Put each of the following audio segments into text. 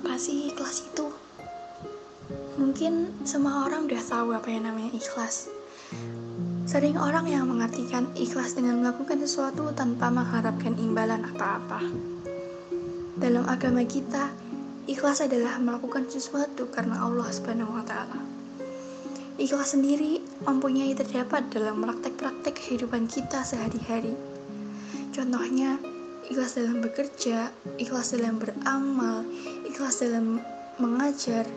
Apa sih ikhlas itu? Mungkin semua orang udah tahu apa yang namanya ikhlas. Sering orang yang mengartikan ikhlas dengan melakukan sesuatu tanpa mengharapkan imbalan apa-apa. Dalam agama kita, ikhlas adalah melakukan sesuatu karena Allah Subhanahu wa taala. Ikhlas sendiri mempunyai terdapat dalam praktek-praktek kehidupan kita sehari-hari. Contohnya, ikhlas dalam bekerja, ikhlas dalam beramal, ikhlas dalam mengajar,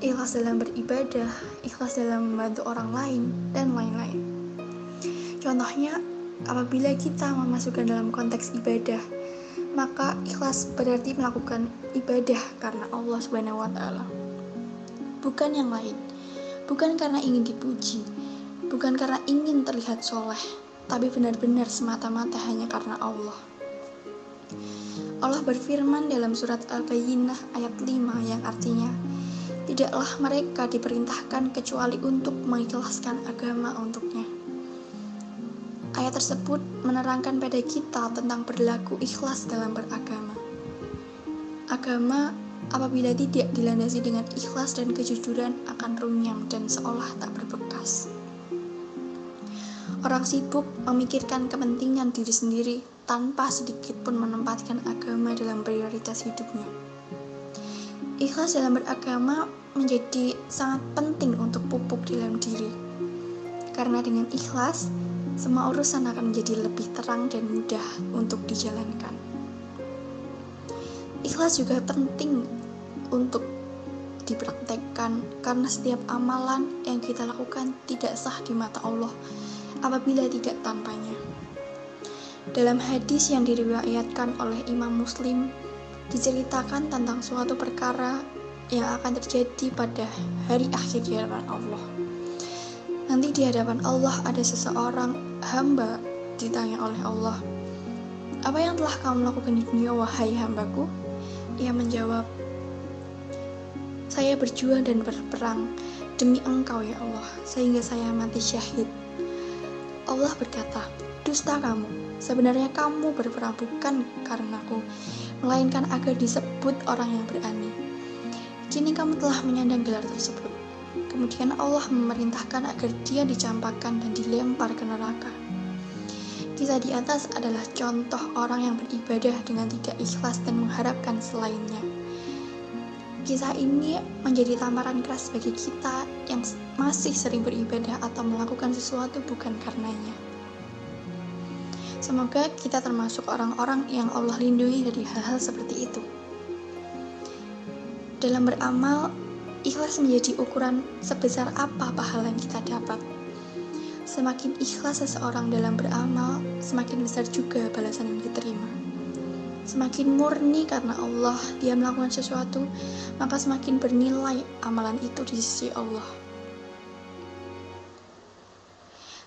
ikhlas dalam beribadah, ikhlas dalam membantu orang lain, dan lain-lain. Contohnya, apabila kita memasukkan dalam konteks ibadah, maka ikhlas berarti melakukan ibadah karena Allah Subhanahu wa taala. Bukan yang lain. Bukan karena ingin dipuji, bukan karena ingin terlihat soleh, tapi benar-benar semata-mata hanya karena Allah. Allah berfirman dalam surat Al-Bayyinah ayat 5 yang artinya, Tidaklah mereka diperintahkan kecuali untuk mengikhlaskan agama untuknya. Ayat tersebut menerangkan pada kita tentang berlaku ikhlas dalam beragama. Agama apabila tidak dilandasi dengan ikhlas dan kejujuran akan runyam dan seolah tak berbekas. Orang sibuk memikirkan kepentingan diri sendiri tanpa sedikit pun menempatkan agama dalam prioritas hidupnya. Ikhlas dalam beragama menjadi sangat penting untuk pupuk dalam diri. Karena dengan ikhlas, semua urusan akan menjadi lebih terang dan mudah untuk dijalankan. Ikhlas juga penting untuk dipraktekkan karena setiap amalan yang kita lakukan tidak sah di mata Allah apabila tidak tanpanya. Dalam hadis yang diriwayatkan oleh Imam Muslim, diceritakan tentang suatu perkara yang akan terjadi pada hari akhir di hadapan Allah. Nanti di hadapan Allah ada seseorang hamba ditanya oleh Allah, "Apa yang telah kamu lakukan di dunia, wahai hambaku?" Ia menjawab, "Saya berjuang dan berperang demi Engkau ya Allah, sehingga saya mati syahid." Allah berkata, "Dusta kamu. Sebenarnya kamu berperang bukan karenaku, melainkan agar disebut orang yang berani. Kini kamu telah menyandang gelar tersebut." Kemudian Allah memerintahkan agar dia dicampakkan dan dilempar ke neraka. Kisah di atas adalah contoh orang yang beribadah dengan tidak ikhlas dan mengharapkan selainnya. Kisah ini menjadi tamparan keras bagi kita yang masih sering beribadah atau melakukan sesuatu bukan karenanya. Semoga kita termasuk orang-orang yang Allah lindungi dari hal-hal seperti itu. Dalam beramal, ikhlas menjadi ukuran sebesar apa pahala yang kita dapat. Semakin ikhlas seseorang dalam beramal, semakin besar juga balasan yang diterima semakin murni karena Allah dia melakukan sesuatu, maka semakin bernilai amalan itu di sisi Allah.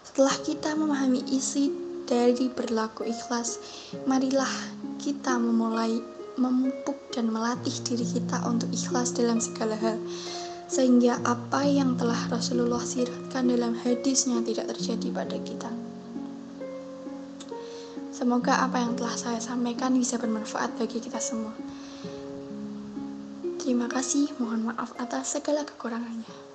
Setelah kita memahami isi dari berlaku ikhlas, marilah kita memulai memupuk dan melatih diri kita untuk ikhlas dalam segala hal, sehingga apa yang telah Rasulullah siratkan dalam hadisnya tidak terjadi pada kita. Semoga apa yang telah saya sampaikan bisa bermanfaat bagi kita semua. Terima kasih, mohon maaf atas segala kekurangannya.